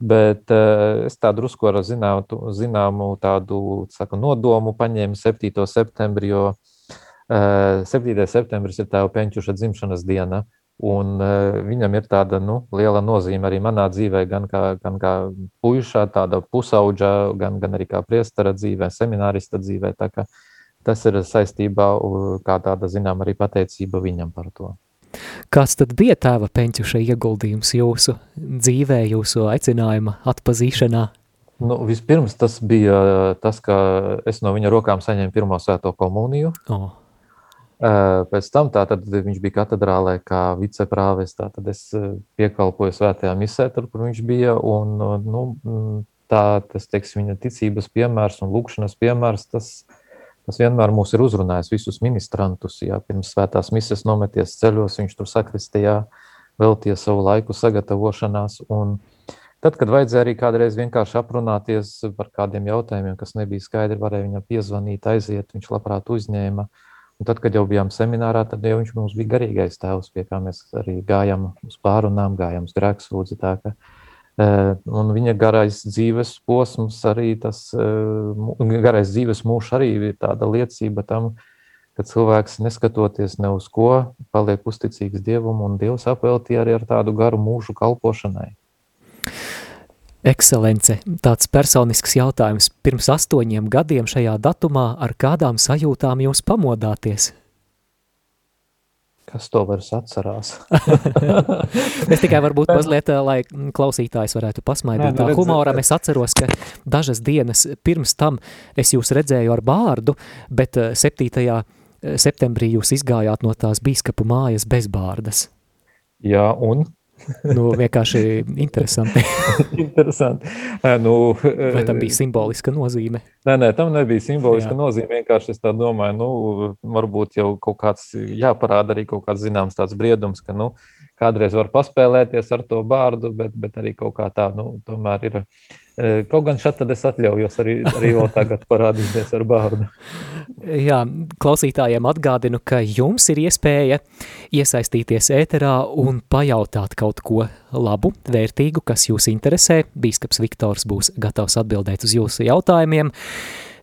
Bet uh, es tādu drusku ar zināmu, zināmu tādu saku, nodomu paņēmu 7. septembri, jo uh, 7. septembris ir tēva Penčuša dzimšanas diena. Uh, Un uh, viņam ir tāda nu, liela nozīme arī manā dzīvē, gan kā, gan kā puišā, tāda pusauģa, gan, gan arī kā priestara dzīvē, seminārista dzīvē. Tas ir saistībā, kā tāda, zinām, arī pateicība viņam par to. Kāds tad bija tēva peņķuša ieguldījums jūsu dzīvē, jūsu aicinājuma atpazīšanā? Nu, vispirms tas bija tas, ka es no viņa rokām saņēmu pirmo svēto komuniju. Oh. Pēc tam tātad, viņš bija katedrālē kā viceprāvis, tātad es piekalpoju svētajā misē, tur, kur viņš bija, un nu, tā, tas, teiksim, viņa ticības piemērs un lūkšanas piemērs, tas, tas vienmēr mūs ir uzrunājis visus ministrantus, jā, pirms svētās mises nometies ceļos, viņš tur sakristījā, veltīja savu laiku sagatavošanās, un tad, kad vajadzēja arī kādreiz vienkārši aprunāties par kādiem jautājumiem, kas nebija skaidri, varēja viņam piezvanīt, aiziet, viņš labprāt uzņēma, uh, Un tad, kad jau bijām seminārā, tad jau viņš mums bija garīgais tēvs, pie kā mēs arī gājām uz pārunām, gājām uz grēksūdzi. Ka, un viņa garais dzīves posms, arī tas garais dzīves mūžs arī ir tāda liecība tam, ka cilvēks neskatoties ne uz ko, paliek uzticīgs Dievam, un Dievs apveltīja arī ar tādu garu mūžu kalpošanai. Ekscelence, tāds personisks jautājums. Pirms astoņiem gadiem šajā datumā ar kādām sajūtām jūs pamodāties? Kas to vairs atcerās? [laughs] es tikai varbūt mazliet, eh, lai klausītājs varētu pasmaidīt tā humoram. Es atceros, ka dažas dienas pirms tam es jūs redzēju ar bārdu, bet 7. Eh, eh, septembrī jūs izgājāt no tās bīskapu mājas bez bārdas. Jā, un? Nu, vienkārši interesanti. [laughs] interesanti. Nu, Vai tam bija simboliska nozīme? Nē, nē, tam nebija simboliska Jā. nozīme. Vienkārši es tā domāju, nu, varbūt jau kaut kāds jāparāda arī kaut kāds zināms briedums, ka, nu, kādreiz var paspēlēties ar to bārdu, bet, bet arī kaut kā tā, nu, tomēr ir Kaut gan šeit es atļaujos arī, arī vēl tagad parādīties ar bārdu. [laughs] Jā, klausītājiem atgādinu, ka jums ir iespēja iesaistīties ēterā un pajautāt kaut ko labu, vērtīgu, kas jūs interesē. Bīskaps Viktors būs gatavs atbildēt uz jūsu jautājumiem.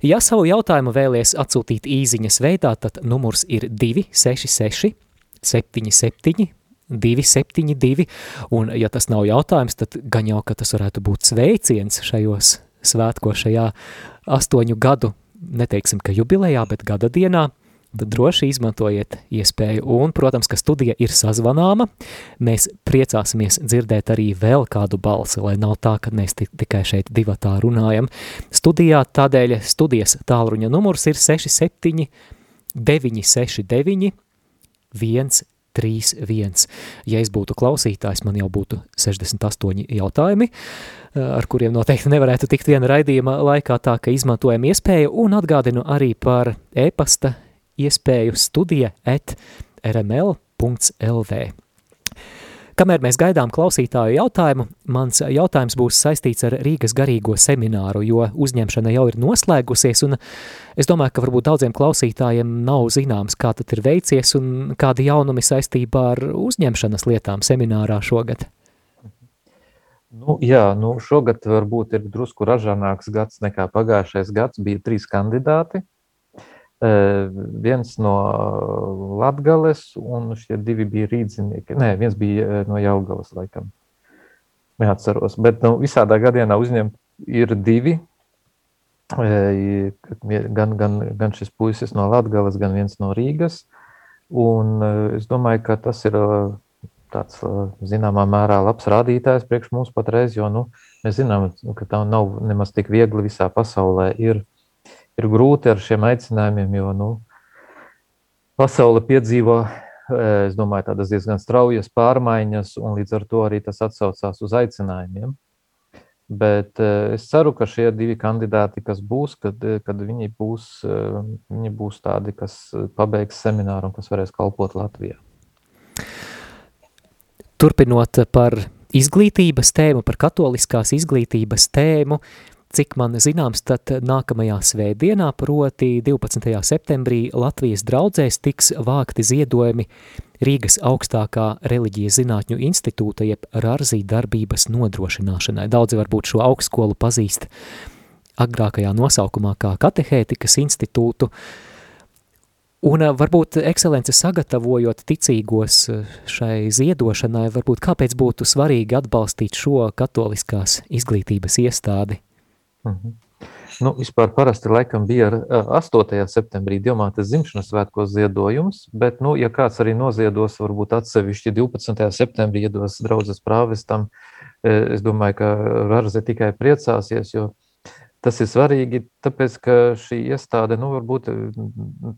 Ja savu jautājumu vēlies atsūtīt īziņas veidā, tad numurs ir 266 77 272, un ja tas nav jautājums, tad gan jau, ka tas varētu būt sveiciens šajos svētko šajā astoņu gadu, neteiksim, ka jubilejā, bet gada dienā, tad droši izmantojiet iespēju. Un, protams, ka studija ir sazvanāma. Mēs priecāsimies dzirdēt arī vēl kādu balsi, lai nav tā, ka mēs tikai šeit divatā runājam. Studijā tādēļ studijas tālruņa numurs ir 67 969 1 3, 1. Ja es būtu klausītājs, man jau būtu 68 jautājumi, ar kuriem noteikti nevarētu tikt viena raidījuma laikā, tā ka izmantojam iespēju un atgādinu arī par e-pasta iespēju studija at rml.lv. Kamēr mēs gaidām klausītāju jautājumu, mans jautājums būs saistīts ar Rīgas garīgo semināru, jo uzņemšana jau ir noslēgusies, un es domāju, ka varbūt daudziem klausītājiem nav zināms, kā tad ir veicies un kādi jaunumi saistībā ar uzņemšanas lietām seminārā šogad. Nu, jā, nu šogad varbūt ir drusku ražānāks gads nekā pagājušais gads. Bija trīs kandidāti. Viens no Latgales, un šie divi bija rīdzinieki. Nē, viens bija no Jaugavas, laikam. Neatceros, bet nu, visādā gadienā uzņemt ir divi. Gan, gan, gan šis puisis no Latgales, gan viens no Rīgas. Un es domāju, ka tas ir tāds zināmā mērā labs rādītājs priekš mums patreiz, jo nu, mēs zinām, ka tā nav nemaz tik viegli visā pasaulē ir ir grūti ar šiem aicinājumiem, jo nu, pasaule piedzīvo, es domāju, tādas diezgan straujas pārmaiņas, un līdz ar to arī tas atsaucās uz aicinājumiem. Bet es ceru, ka šie divi kandidāti, kas būs, kad, kad viņi, būs, viņi būs tādi, kas pabeigs semināru un kas varēs kalpot Latvijā. Turpinot par izglītības tēmu, par katoliskās izglītības tēmu, uh, Cik man zināms, tad nākamajā svētdienā, proti 12. septembrī, Latvijas draudzēs tiks vākti ziedojumi Rīgas augstākā reliģijas zinātņu institūta jeb Rārzī darbības nodrošināšanai. Daudzi varbūt šo augstskolu pazīst agrākajā nosaukumā kā katehētikas institūtu, Un varbūt ekscelence sagatavojot ticīgos šai ziedošanai, varbūt kāpēc būtu svarīgi atbalstīt šo katoliskās izglītības iestādi? Mhm. Nu, vispār parasti laikam bija ar 8. septembrī Dievmātes zimšanas svētkos ziedojums, bet, nu, ja kāds arī noziedos, varbūt atsevišķi 12. septembrī iedos draudzes prāvestam, es domāju, ka Varze tikai priecāsies, jo tas ir svarīgi, tāpēc, ka šī iestāde, nu, varbūt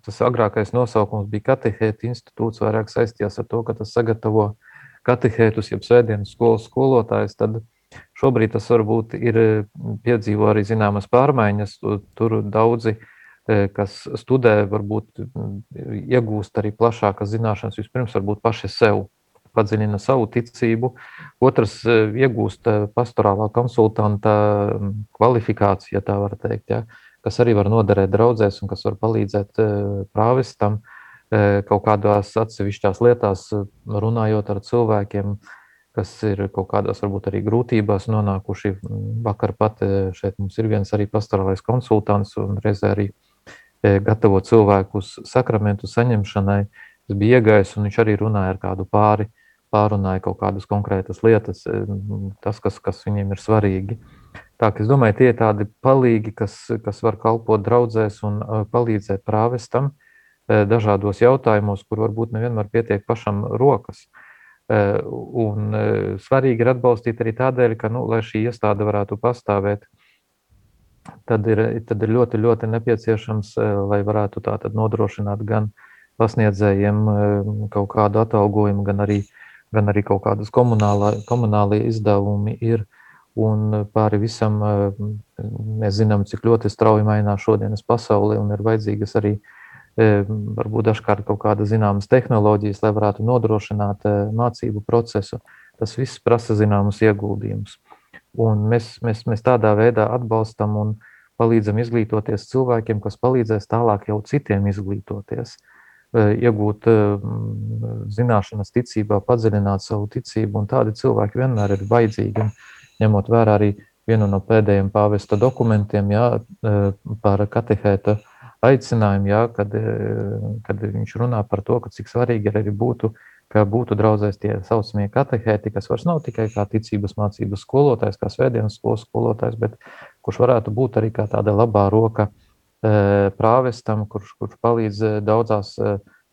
tas agrākais nosaukums bija katehēta institūts, vairāk saistījās ar to, ka tas sagatavo katehētus, jeb svētdienas skolas skolotājs, tad, uh, Šobrīd tas varbūt ir piedzīvo arī zināmas pārmaiņas. Tur daudzi, kas studē, varbūt iegūst arī plašākas zināšanas. Vispirms, varbūt paši sev padziļina savu ticību, otrs iegūst pastorālā konsultanta kvalifikāciju, ja tā var teikt, ja, kas arī var noderēt draudzēs un kas var palīdzēt prāvistam kaut kādās atsevišķās lietās, runājot ar cilvēkiem, kas ir kaut kādās varbūt arī grūtībās nonākuši. Vakar pat šeit mums ir viens arī pastorālais konsultants un reizē arī gatavo cilvēkus sakramentu saņemšanai. Es biju iegājis un viņš arī runāja ar kādu pāri, pārunāja kaut kādas konkrētas lietas, tas, kas, kas viņiem ir svarīgi. Tā, es domāju, tie ir tādi palīgi, kas, kas var kalpot draudzēs un palīdzēt prāvestam dažādos jautājumos, kur varbūt nevienmēr pietiek pašam rokas. Un svarīgi ir atbalstīt arī tādēļ, ka, nu, lai šī iestāde varētu pastāvēt, tad ir, tad ir ļoti, ļoti nepieciešams, lai varētu tā tad nodrošināt gan pasniedzējiem kaut kādu atalgojumu, gan arī, gan arī kaut kādas komunālie izdevumi ir. Un pāri visam mēs zinām, cik ļoti strauji mainās šodienas pasaulē un ir vajadzīgas arī uh, varbūt dažkārt kaut kādas zināmas tehnoloģijas, lai varētu nodrošināt mācību procesu. Tas viss prasa zināmus ieguldījumus. Un mēs, mēs, mēs tādā veidā atbalstam un palīdzam izglītoties cilvēkiem, kas palīdzēs tālāk jau citiem izglītoties, iegūt zināšanas ticībā, padziļināt savu ticību. Un tādi cilvēki vienmēr ir vajadzīgi. Ņemot vērā arī vienu no pēdējiem pāvesta dokumentiem jā, par katehēta aicinājumu, jā, kad, e, kad viņš runā par to, cik svarīgi arī būtu, ka būtu draudzēs tie saucamie katehēti, kas vairs nav tikai kā ticības mācības skolotājs, kā svētdienas skolas skolotājs, bet kurš varētu būt arī kā tāda labā roka e, prāvestam, kurš, kurš palīdz e, daudzās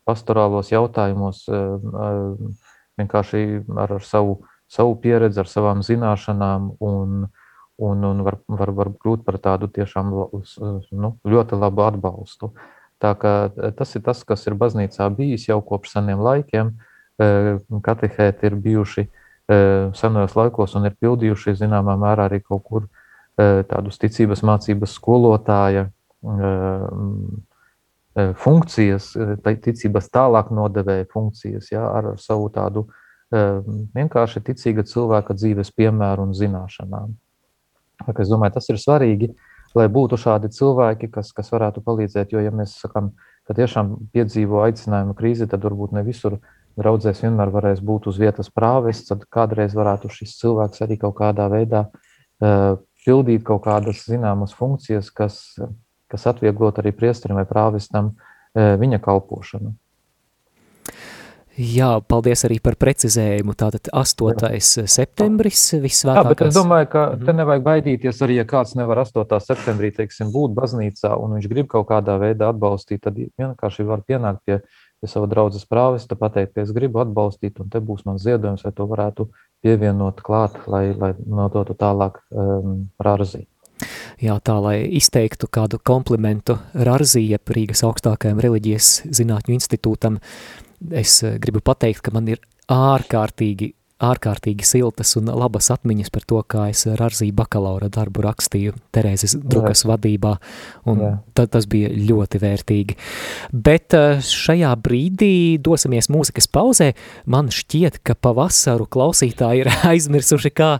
pastorālos jautājumos vienkārši ar, ar savu, savu pieredzi, ar savām zināšanām un, un, un var, var, var kļūt par tādu tiešām nu, ļoti labu atbalstu. Tā kā eh, tas ir tas, kas ir baznīcā bijis jau kopš seniem laikiem. Eh, katehēti ir bijuši eh, senajos laikos un ir pildījuši zināmā mērā arī kaut kur tādus ticības mācības skolotāja funkcijas, ticības tālāk nodevēja funkcijas, jā, ar savu tādu vienkārši ticīga cilvēka dzīves piemēru un zināšanām. Es domāju, tas ir svarīgi, lai būtu šādi cilvēki, kas, kas varētu palīdzēt. Jo, ja mēs sakām, ka tiešām piedzīvo aicinājumu krīzi, tad varbūt ne visur draudzēs vienmēr varēs būt uz vietas prāvests, tad kādreiz varētu šis cilvēks arī kaut kādā veidā uh, pildīt kaut kādas zināmas funkcijas, kas, kas atvieglot arī priesterim vai prāvestam uh, viņa kalpošanu. Jā, paldies arī par precizējumu. Tātad 8. Jā. septembris visvētākās. Jā, bet es domāju, ka te mhm. nevajag baidīties arī, ja kāds nevar 8. septembrī, teiksim, būt baznīcā un viņš grib kaut kādā veidā atbalstīt, tad vienkārši var pienākt pie, pie sava draudzes prāvesta, pateikt, ka es gribu atbalstīt un te būs man ziedojums, vai to varētu pievienot klāt, lai, lai nodotu tālāk um, rārzī. Jā, tā lai izteiktu kādu komplimentu Rārzī, jeb Rīgas augstākajam reliģijas zinātņu institūtam, es eh, gribu pateikt, ka man ir ārkārtīgi ārkārtīgi siltas un labas atmiņas par to, kā es Rarzīju bakalaura darbu rakstīju Terēzes drukas Jā. vadībā, un Jā. tad tas bija ļoti vērtīgi. Bet eh, šajā brīdī dosimies mūzikas pauzē. Man šķiet, ka pavasaru klausītāji ir [laughs] aizmirsuši, kā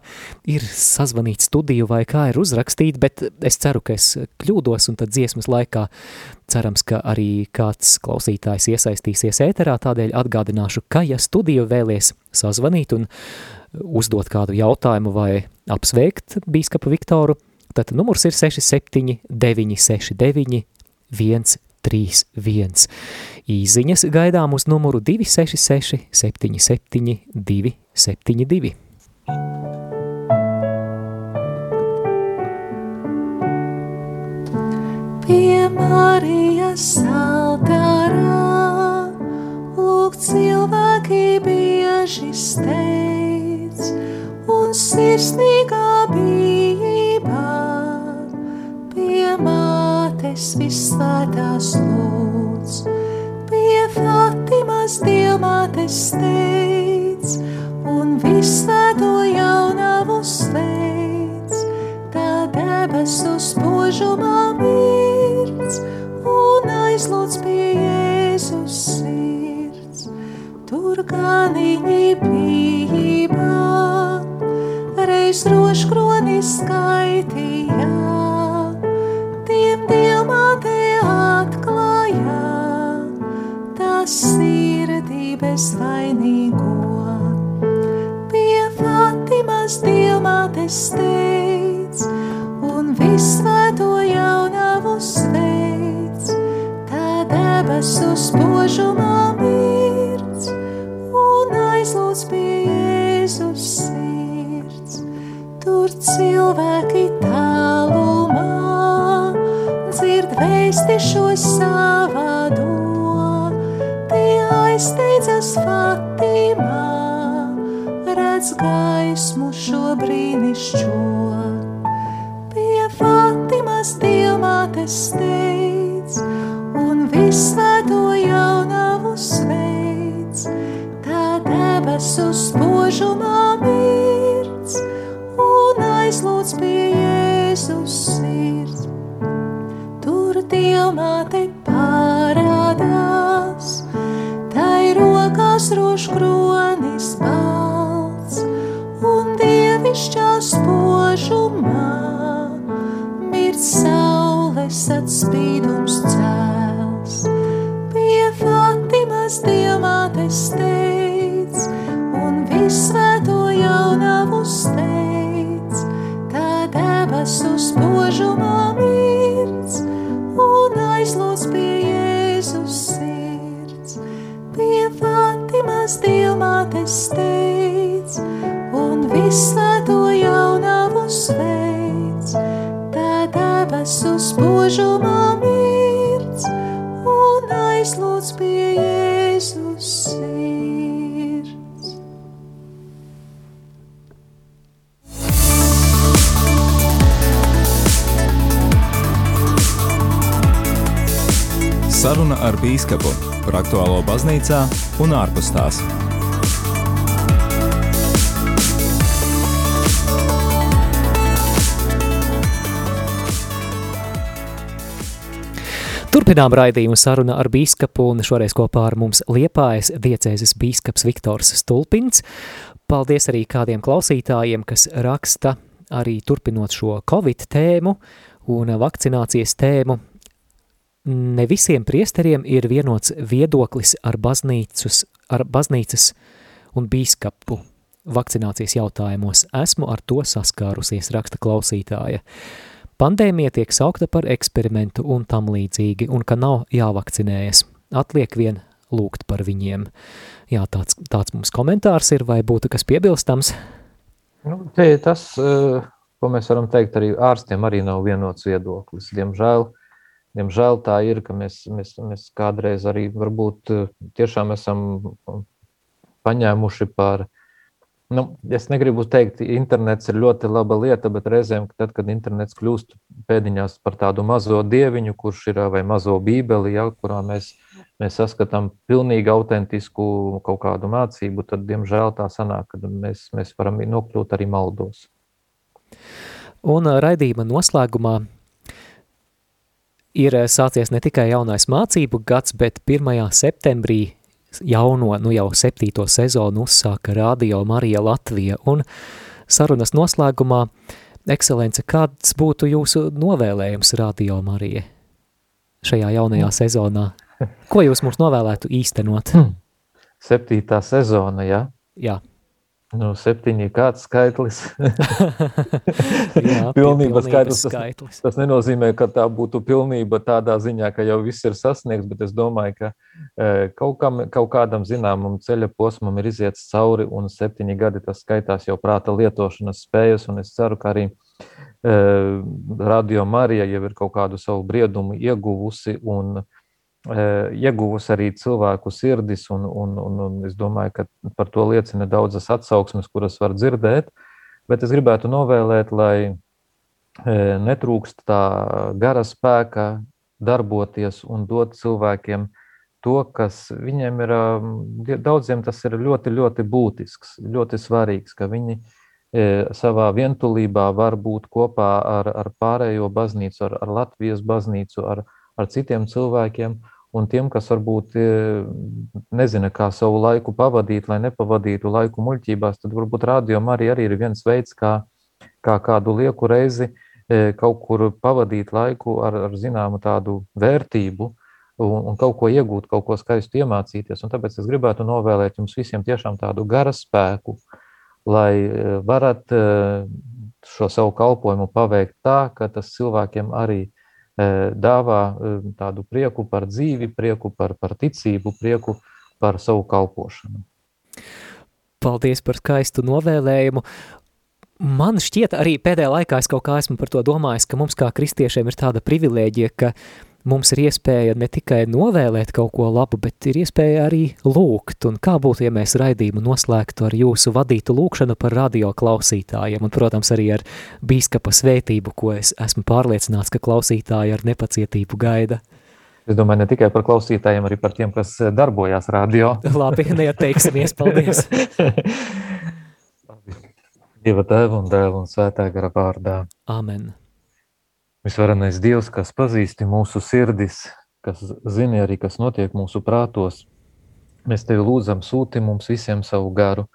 ir sazvanīt studiju vai kā ir uzrakstīt, bet es ceru, ka es kļūdos, un tad dziesmas laikā cerams, ka arī kāds klausītājs iesaistīsies ēterā, tādēļ atgādināšu, ka ja studiju vēlies sazvanīt un uzdot kādu jautājumu vai apsveikt bīskapu Viktoru, tad numurs ir 67 969 131. Īziņas gaidām uz numuru 266 77 272. Pie Marijas altāra bieži steidz un sirsnīgā bijībā pie mātes visvētās lūdz, pie Fatimas dievmātes steidz un visvēto jaunavu steidz, tā debesu spožumā mirds un aizlūdz ganiņi bija, reiz roškroni skaitījā, tiem dievmāte atklājā, tās bezvainīgo. Pie Fatimas dievmātes steidz un visvēto jaunavu sveic, tā debesu un aizlūdz pie Jēzus sirds. Tur cilvēki tālumā dzird vēsti šo savādu steidzas Fatimā, redz gaismu šo brīnišķo. Pie Fatimas dievmātes steidz un visvēto jaunavu sveic, debesu spožumā mirdz un aizlūdz pie Jēzus sirds. Tur dievmāte rokās rožkronis balts un dievišķā spožumā mirt saules atspīdums cēls. Pie Fatimas diamātes steidz debesu spožumā mirts un aizlūdz pie Jēzus pie Fatimas dievmātes steidz un visvēto jaunavu sveic. Tā debesu spožumā mirds un aizlūdz pie Jēzus sirds. Saruna ar bīskapu par aktuālo baznīcā un ārpus tās. Turpinām raidījumu sarunu ar bīskapu un šoreiz kopā ar mums liepājas diecēzes bīskaps Viktors Stulpins. Paldies arī kādiem klausītājiem, kas raksta arī turpinot šo Covid tēmu un vakcinācijas tēmu ne visiem priesteriem ir vienots viedoklis ar, baznīcus, ar baznīcas un bīskapu vakcinācijas jautājumos. Esmu ar to saskārusies, raksta klausītāja. Pandēmija tiek saukta par eksperimentu un tam līdzīgi, un ka nav jāvakcinējas. Atliek vien lūgt par viņiem. Jā, tāds, tāds mums komentārs ir, vai būtu kas piebilstams? Nu, te tas, eh, ko mēs varam teikt, arī ārstiem arī nav vienots viedoklis. Diemžēl uh, Diemžēl tā ir, ka mēs, mēs, mēs kādreiz arī varbūt eh, tiešām esam paņēmuši par, nu, es negribu teikt, internets ir ļoti laba lieta, bet reizēm, tad, kad internets kļūst pēdiņās par tādu mazo dieviņu, kurš ir vai mazo bībeli, ja, kurā mēs, mēs saskatām pilnīgi autentisku kaut kādu mācību, tad, diemžēl, tā sanāk, ka mēs, mēs varam nokļūt arī maldos. Un raidījuma noslēgumā ir eh, sācies ne tikai jaunais mācību gads, bet 1. septembrī jauno, nu jau septīto sezonu uzsāka Radio Marija Latvija, un sarunas noslēgumā, ekscelence, kāds būtu jūsu novēlējums Radio Marija šajā jaunajā mm. sezonā? Ko jūs mums novēlētu īstenot? Septītā sezona, ja? Jā. Nu, septiņi kāds skaitlis. [laughs] Jā, [laughs] pilnība skaitlis. Tas, skaitlis. Tas nenozīmē, ka tā būtu pilnība tādā ziņā, ka jau viss ir sasniegts, bet es domāju, ka e, kaut, kam, kaut kādam zināmam ceļa posmam ir iziets cauri, un septiņi gadi tas skaitās jau prāta lietošanas spējas, un es ceru, ka arī e, Radio Marija jau ir kaut kādu savu briedumu ieguvusi, un ieguvusi arī cilvēku sirdis, un, un, un, un es domāju, ka par to liecina daudzas atsauksmes, kuras var dzirdēt. Bet es gribētu novēlēt, lai netrūkst tā gara spēka darboties un dot cilvēkiem to, kas viņiem ir, daudziem tas ir ļoti, ļoti būtisks, ļoti svarīgs, ka viņi savā vientulībā var būt kopā ar, ar pārējo baznīcu, ar, ar Latvijas baznīcu, ar, ar citiem cilvēkiem, un tiem, kas varbūt e, nezina, kā savu laiku pavadīt, lai nepavadītu laiku muļķībās, tad varbūt rādījumā arī, arī ir viens veids, kā, kā kādu lieku reizi e, kaut kur pavadīt laiku ar, ar zināmu tādu vērtību, un, un kaut ko iegūt, kaut ko skaistu iemācīties. Un tāpēc es gribētu novēlēt jums visiem tiešām tādu gara spēku, lai eh, varat šo savu kalpojumu paveikt tā, ka tas cilvēkiem arī dāvā tādu prieku par dzīvi, prieku par, par ticību, prieku par savu kalpošanu. Paldies par skaistu novēlējumu. Man šķiet, arī pēdējā laikā es kaut kā esmu par to domājis, ka mums kā kristiešiem ir tāda privilēģija, ka mums ir iespēja ne tikai novēlēt kaut ko labu, bet ir iespēja arī lūgt. Un kā būtu, ja mēs raidījumu noslēgtu ar jūsu vadītu lūkšanu par radio klausītājiem un, protams, arī ar bīskapa svētību, ko es esmu pārliecināts, ka klausītāji ar nepacietību gaida. Es domāju, ne tikai par klausītājiem, arī par tiem, kas darbojās radio. [laughs] Labi, neatteiksimies, paldies. [laughs] Dieva tēva un dēla un svētā gara vārdā. Amen. Visvarenais Dievs, kas pazīsti mūsu sirdis, kas zina arī, kas notiek mūsu prātos, mēs Tevi lūdzam sūti mums visiem savu garu,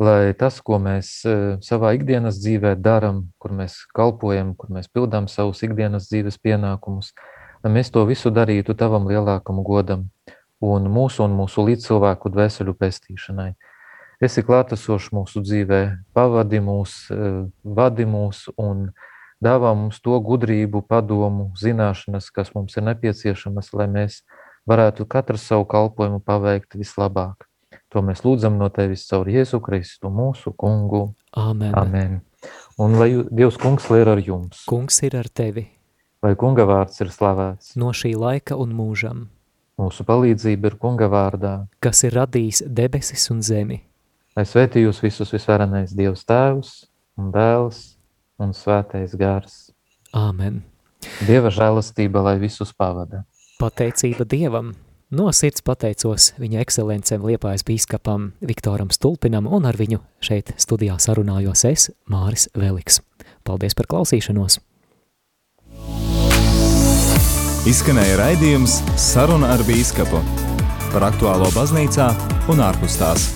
lai tas, ko mēs e, savā ikdienas dzīvē daram, kur mēs kalpojam, kur mēs pildām savus ikdienas dzīves pienākumus, lai mēs to visu darītu Tavam lielākam godam un mūsu un mūsu līdzcilvēku dvēseļu pestīšanai. Esi klātesošs mūsu dzīvē, pavadi mūs, e, vadi mūs un vadi dāvā mums to gudrību, padomu, zināšanas, kas mums ir nepieciešamas, lai mēs varētu katru savu kalpojumu paveikt vislabāk. To mēs lūdzam no Tevis caur Jēzu Kristu, mūsu kungu. Amen. Amen. Un lai Dievs kungs ir ar jums. Kungs ir ar tevi. Lai kunga vārds ir slavēts. No šī laika un mūžam. Mūsu palīdzība ir kunga vārdā. Kas ir radījis debesis un zemi. Lai svētī jūs visus visvarenais Dievs tēvs un dēls un svētais gars. Āmen. Dieva žēlastība, lai visus pavada. Pateicība Dievam! No sirds pateicos viņa ekscelencēm Liepājas bīskapam Viktoram Stulpinam un ar viņu šeit studijā sarunājos es, Māris Veliks. Paldies par klausīšanos! Izskanēja raidījums Saruna ar bīskapu par aktuālo baznīcā un ārpus tās.